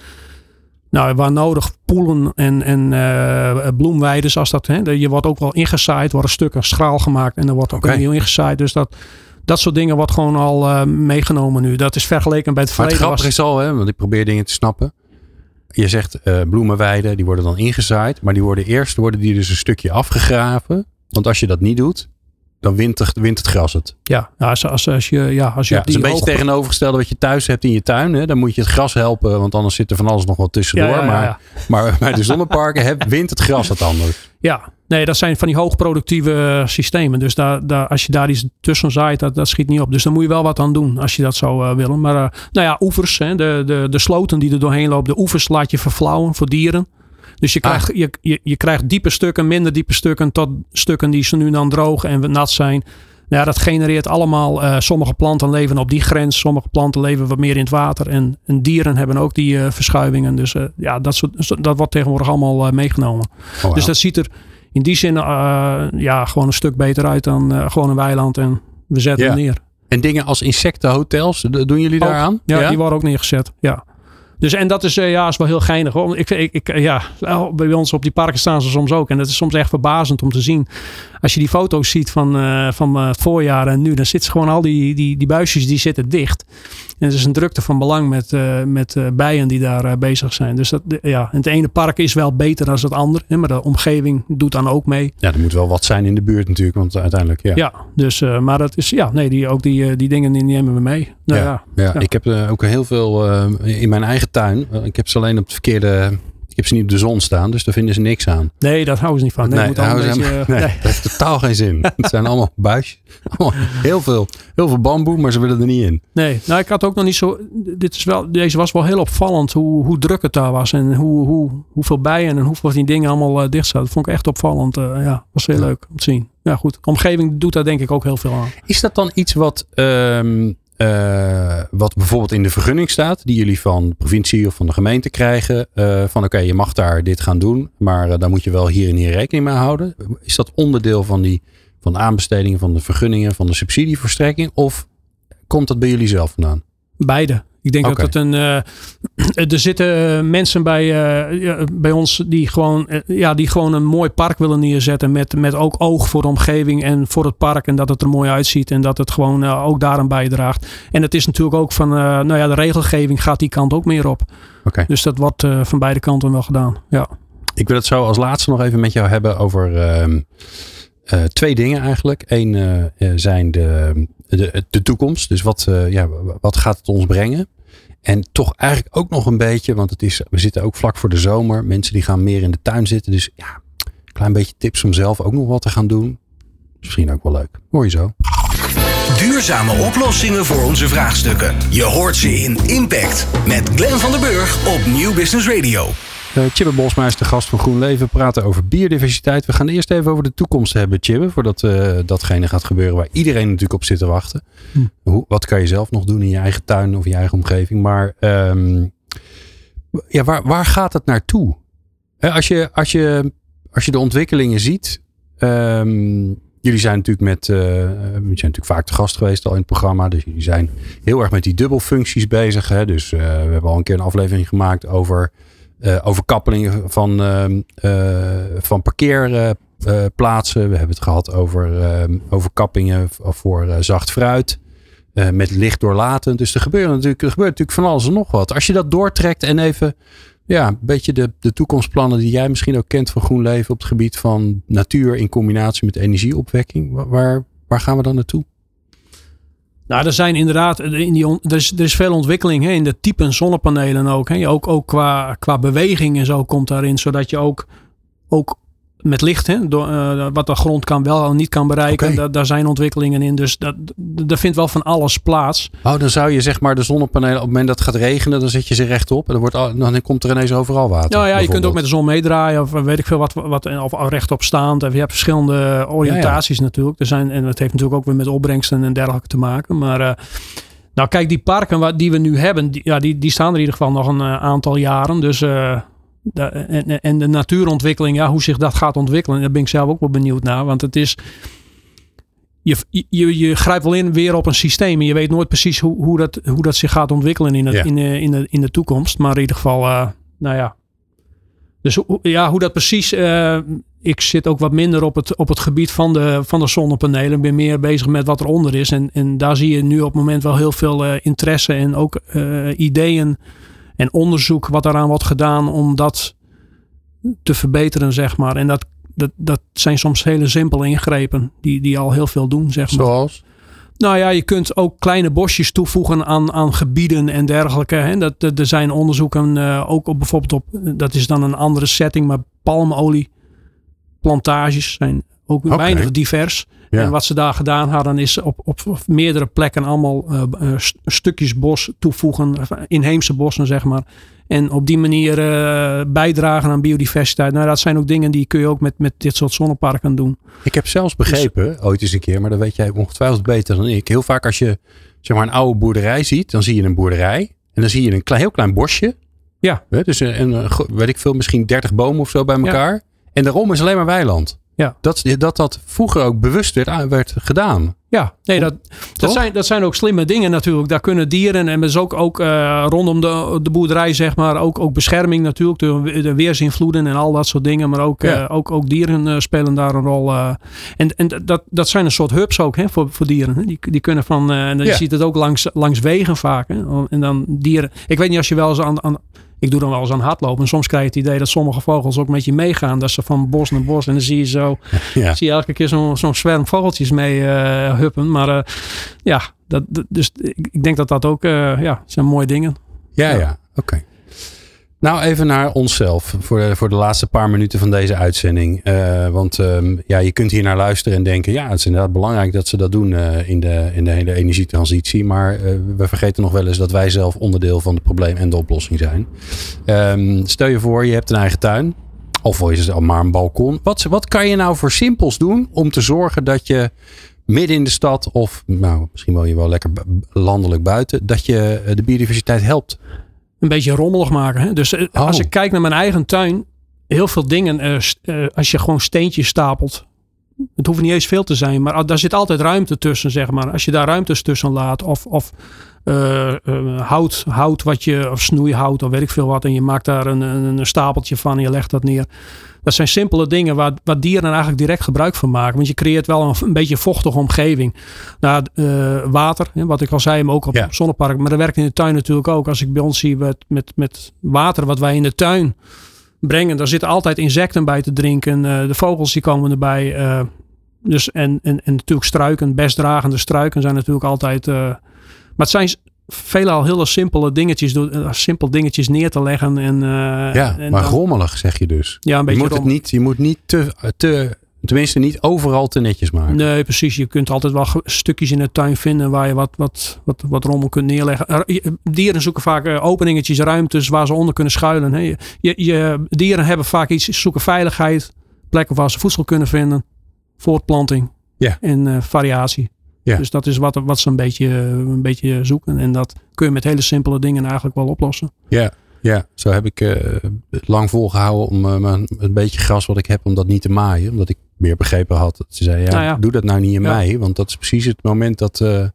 nou, waar nodig poelen en, en uh, bloemweiden. Als dat, hè, je wordt ook wel ingezaaid, wordt een stuk een schaal gemaakt en dan wordt ook okay. opnieuw ingezaaid. Dus dat, dat soort dingen wordt gewoon al uh, meegenomen nu. Dat is vergeleken bij het verleden. Maar het grappige is al, hè, want ik probeer dingen te snappen je zegt uh, bloemenweiden, die worden dan ingezaaid. Maar die worden eerst worden die dus een stukje afgegraven. Want als je dat niet doet, dan wint het, wint het gras het. Ja, als, als, als je, ja, als je ja, het is een beetje tegenovergestelde wat je thuis hebt in je tuin. Hè? Dan moet je het gras helpen, want anders zit er van alles nog wel tussendoor. Ja, ja, maar, maar bij de zonneparken heb, wint het gras het anders. Ja, nee, dat zijn van die hoogproductieve systemen. Dus daar, daar, als je daar iets tussen zaait, dat, dat schiet niet op. Dus dan moet je wel wat aan doen als je dat zou uh, willen. Maar uh, nou ja, oevers, hè, de, de, de sloten die er doorheen lopen, de oevers laat je verflauwen voor dieren. Dus je krijgt, je, je, je krijgt diepe stukken, minder diepe stukken, tot stukken die ze nu dan droog en nat zijn. Nou ja, dat genereert allemaal. Uh, sommige planten leven op die grens, sommige planten leven wat meer in het water. En, en dieren hebben ook die uh, verschuivingen. Dus uh, ja, dat, soort, dat wordt tegenwoordig allemaal meegenomen. Oh, dus dat ziet er in die zin ja, gewoon een stuk beter uit dan gewoon een weiland. En we zetten ja. hem neer. En dingen als insectenhotels, doen jullie daar aan? Ja, ja, die worden ook neergezet. Ja. Dus en dat is, uh, ja, is wel heel geinig. Hoor. Ik, ik, ik, ja, bij ons op die parken staan ze soms ook. En dat is soms echt verbazend om te zien. Als je die foto's ziet van, uh, van het voorjaar en nu, dan zitten gewoon al die, die, die buisjes die zitten dicht. En het is een drukte van belang met, uh, met bijen die daar bezig zijn. Dus dat, ja, het ene park is wel beter dan het andere. Hè, maar de omgeving doet dan ook mee. Ja, er moet wel wat zijn in de buurt natuurlijk. Want uiteindelijk, ja. Ja, dus, maar dat is, ja, nee, die, ook die, die dingen die nemen we mee. Nou, ja, ja, ja, ik heb ook heel veel in mijn eigen tuin. Ik heb ze alleen op het verkeerde ik heb ze niet op de zon staan, dus daar vinden ze niks aan. Nee, dat houden ze niet van. Nee, nee, beetje, nee, nee, dat heeft totaal geen zin. het zijn allemaal buisjes. heel, veel, heel veel bamboe, maar ze willen er niet in. Nee, nou ik had ook nog niet zo... Dit is wel, deze was wel heel opvallend hoe, hoe druk het daar was. En hoe, hoe, hoeveel bijen en hoeveel die dingen allemaal uh, dicht zaten. Dat vond ik echt opvallend. Uh, ja, was heel leuk om te zien. Ja goed, omgeving doet daar denk ik ook heel veel aan. Is dat dan iets wat... Um, uh, wat bijvoorbeeld in de vergunning staat, die jullie van de provincie of van de gemeente krijgen. Uh, van oké, je mag daar dit gaan doen, maar uh, daar moet je wel hier en hier rekening mee houden. Is dat onderdeel van, die, van de aanbestedingen, van de vergunningen, van de subsidieverstrekking? Of komt dat bij jullie zelf vandaan? Beide. Ik denk dat het een. Uh, er zitten mensen bij, uh, bij ons die gewoon, uh, ja, die gewoon een mooi park willen neerzetten. Met, met ook oog voor de omgeving en voor het park. En dat het er mooi uitziet. En dat het gewoon ook daaraan bijdraagt. En het is natuurlijk ook van. nou ja, de regelgeving gaat die kant ook meer op. Okay. Dus dat wordt van beide kanten wel gedaan. Ja. Ik wil het zo als laatste nog even met jou hebben over. Ehm, twee dingen eigenlijk. Eén zijn de, de, de toekomst. Dus wat, ja, wat gaat het ons brengen? En toch eigenlijk ook nog een beetje, want het is, we zitten ook vlak voor de zomer. Mensen die gaan meer in de tuin zitten. Dus ja, een klein beetje tips om zelf ook nog wat te gaan doen. Misschien ook wel leuk. Hoor je zo. Duurzame oplossingen voor onze vraagstukken. Je hoort ze in Impact met Glenn van der Burg op Nieuw Business Radio. Uh, Chibbe Bosma is de gast van GroenLeven. We praten over biodiversiteit. We gaan eerst even over de toekomst hebben, Chibbe. Voordat uh, datgene gaat gebeuren waar iedereen natuurlijk op zit te wachten. Hm. Hoe, wat kan je zelf nog doen in je eigen tuin of je eigen omgeving? Maar um, ja, waar, waar gaat het naartoe? als, je, als, je, als je de ontwikkelingen ziet. Um, jullie zijn natuurlijk met. Uh, zijn natuurlijk vaak te gast geweest al in het programma. Dus jullie zijn heel erg met die dubbelfuncties bezig. Hè? Dus we hebben al een keer een aflevering gemaakt over uh, overkappelingen van, uh, van parkeerplaatsen. we hebben het gehad over overkappingen voor zacht fruit. met licht doorlatend. Dus er, gebeuren natuurlijk, er gebeurt natuurlijk van alles en nog wat. Als je dat doortrekt en even ja, een beetje de, de toekomstplannen die jij misschien ook kent van GroenLeven op het gebied van natuur in combinatie met energieopwekking. Waar, waar gaan we dan naartoe? Nou, er zijn inderdaad, in die er, is, er is veel ontwikkeling hè, in de typen zonnepanelen ook. Hè. Ook, ook qua, qua beweging en zo komt daarin, zodat je ook, ook met licht, hè, door, uh, wat de grond kan wel en niet kan bereiken. Okay. daar zijn ontwikkelingen in. Dus dat, er vindt wel van alles plaats. Oh, dan zou je zeg maar de zonnepanelen, op het moment dat het gaat regenen, dan zet je ze rechtop. En dan, wordt, dan komt er ineens overal water. Nou ja, je kunt ook met de zon meedraaien of weet ik veel wat, wat of rechtop staand. Je hebt verschillende oriëntaties ja, ja. natuurlijk. Er zijn, en dat heeft natuurlijk ook weer met opbrengsten en dergelijke te maken. Maar uh, nou kijk, die parken die we nu hebben, die, ja, die, die staan er in ieder geval nog een aantal jaren. Dus... Uh, en, en, de natuurontwikkeling, ja, hoe zich dat gaat ontwikkelen, daar ben ik zelf ook wel benieuwd naar. Want het is. Je, je, je grijpt wel in weer op een systeem. En je weet nooit precies hoe, hoe, dat, hoe dat zich gaat ontwikkelen in, het, ja. in, de, in, de, in de toekomst. Maar in ieder geval, uh, nou ja. Dus ja, hoe dat precies. Uh, ik zit ook wat minder op het, op het gebied van de, van de zonnepanelen. Ik ben meer bezig met wat eronder is. En, en daar zie je nu op het moment wel heel veel uh, interesse en ook ideeën en onderzoek wat daaraan wordt gedaan om dat te verbeteren, zeg maar. En dat, dat, dat zijn soms hele simpele ingrepen die, die al heel veel doen, zeg maar. Zoals? Nou ja, je kunt ook kleine bosjes toevoegen aan, aan gebieden en dergelijke. Hè. Dat, dat, er zijn onderzoeken uh, ook op bijvoorbeeld op, dat is dan een andere setting, maar palmolie plantages zijn ook okay. weinig divers. Ja. En wat ze daar gedaan hadden is op, op meerdere plekken allemaal uh, uh, stukjes bos toevoegen, inheemse bossen zeg maar. En op die manier uh, bijdragen aan biodiversiteit. Nou, dat zijn ook dingen die kun je ook met, met dit soort zonneparken doen. Ik heb zelfs begrepen, dus, ooit eens een keer, maar dat weet jij ongetwijfeld beter dan ik. Heel vaak als je zeg maar een oude boerderij ziet, dan zie je een boerderij. En dan zie je een klein, heel klein bosje. Ja. Dus een, een, weet ik veel, misschien 30 bomen of zo bij elkaar. Ja. En daarom is alleen maar weiland. Ja. Dat, dat dat vroeger ook bewust werd, werd gedaan. Ja, nee, dat, dat, zijn, dat zijn ook slimme dingen natuurlijk. Daar kunnen dieren en is ook, ook uh, rondom de, de boerderij, zeg maar, ook, ook bescherming natuurlijk. De, de weersinvloeden en al dat soort dingen. Maar ook, ja. uh, ook, ook dieren uh, spelen daar een rol. en en dat, dat zijn een soort hubs ook hè, voor, voor dieren. Hè. Die, die kunnen van, en je ja. ziet het ook langs, langs wegen vaak. Hè. En dan dieren. Ik weet niet als je wel eens aan, aan ik doe dan wel eens aan hardlopen. En soms krijg je het idee dat sommige vogels ook met je meegaan. Dat ze van bos naar bos. En dan zie je zo. Ja. Zie je elke keer zo'n zo zwerm vogeltjes mee uh, huppen. Maar uh, ja, dat, dus ik, ik, denk dat dat ook. Uh, ja, zijn mooie dingen. Ja, ja. ja. Oké. Okay. Nou, even naar onszelf voor de, voor de laatste paar minuten van deze uitzending. Uh, want um, ja, je kunt hier naar luisteren en denken: ja, het is inderdaad belangrijk dat ze dat doen uh, in, de, in de hele energietransitie. Maar we vergeten nog wel eens dat wij zelf onderdeel van het probleem en de oplossing zijn. Um, stel je voor, je hebt een eigen tuin. Of is het maar een balkon. Wat, wat kan je nou voor simpels doen om te zorgen dat je midden in de stad of nou, misschien wel je wel lekker landelijk buiten, dat je de biodiversiteit helpt? Een beetje rommelig maken. Hè? Dus oh. als ik kijk naar mijn eigen tuin, heel veel dingen, uh, uh, als je gewoon steentjes stapelt. Het hoeft niet eens veel te zijn, maar daar zit altijd ruimte tussen, zeg maar. Als je daar ruimtes tussen laat, of, of uh, hout, hout wat je, of snoeihout, of weet ik veel wat, en je maakt daar een, een, een stapeltje van en je legt dat neer. Dat zijn simpele dingen waar, waar dieren eigenlijk direct gebruik van maken. Want je creëert wel een, een beetje vochtige omgeving. Nou, uh, water, wat ik al zei, maar ook op ja. zonnepark. Maar dat werkt in de tuin natuurlijk ook. Als ik bij ons zie met, met, met water wat wij in de tuin brengen. Daar zitten altijd insecten bij te drinken. De vogels die komen erbij. Dus en, en, en natuurlijk struiken, bestdragende struiken zijn natuurlijk altijd... maar het zijn veelal hele simpele dingetjes, door, simpel dingetjes neer te leggen. En, uh, ja, en maar dan, rommelig zeg je dus. Ja, een beetje je moet, het niet, je moet niet te, te, tenminste niet overal te netjes maken. Nee, precies. Je kunt altijd wel stukjes in de tuin vinden waar je wat, wat, wat, wat rommel kunt neerleggen. Dieren zoeken vaak openingetjes, ruimtes waar ze onder kunnen schuilen. Je, je, dieren hebben vaak iets, zoeken veiligheid, plekken waar ze voedsel kunnen vinden, voortplanting ja. en uh, variatie. Ja. Dus dat is wat, wat ze een beetje, een beetje zoeken. En dat kun je met hele simpele dingen eigenlijk wel oplossen. Ja, ja. zo heb ik uh, lang volgehouden om uh, mijn, een beetje gras wat ik heb, om dat niet te maaien. Omdat ik meer begrepen had. Dat ze zei, ja, nou ja. doe dat nou niet in ja. mei. Want dat is precies het moment dat, uh,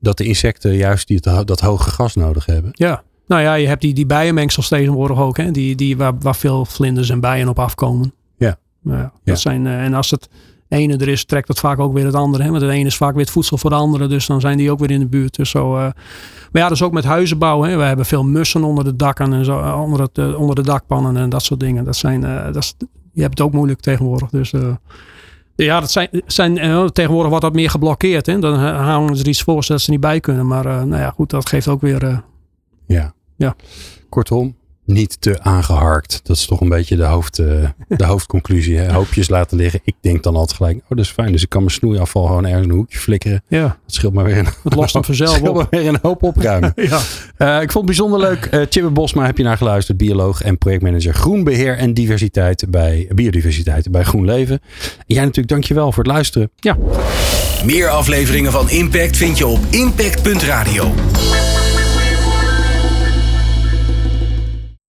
dat de insecten juist die, dat, dat hoge gras nodig hebben. Ja, nou ja, je hebt die, die bijenmengsels tegenwoordig ook. Hè? Die, die, waar, waar veel vlinders en bijen op afkomen. Ja. Nou ja, dat zijn, en als het ene er is, trekt dat vaak ook weer het andere. Hè? Want het ene is vaak weer het voedsel voor de andere. Dus dan zijn die ook weer in de buurt. Dus zo, uh... Maar ja, dus ook met huizenbouw. Hè? We hebben veel mussen onder de dakken en zo, onder, het, uh, onder de dakpannen en dat soort dingen. Dat zijn, dat is, je hebt het ook moeilijk tegenwoordig. Dus ja, dat zijn, zijn tegenwoordig wordt dat meer geblokkeerd. Hè? Dan houden ze er iets voor zodat ze niet bij kunnen. Maar nou ja, goed, dat geeft ook weer... ja. ja. Kortom, niet te aangeharkt. Dat is toch een beetje de, hoofd, uh, de hoofdconclusie. Hè? Hoopjes laten liggen. Ik denk dan altijd gelijk, oh dat is fijn. Dus ik kan mijn snoeiafval gewoon ergens in een hoekje flikkeren. Ja. Dat scheelt maar weer een, het lost hem vanzelf scheelt op. maar weer een hoop opruimen. ja. Uh, ik vond het bijzonder leuk. Uh, Chibbe Bosma heb je naar geluisterd. Bioloog en projectmanager groenbeheer en diversiteit bij biodiversiteit bij GroenLeven. En jij natuurlijk dankjewel voor het luisteren. Ja. Meer afleveringen van Impact vind je op impact.radio.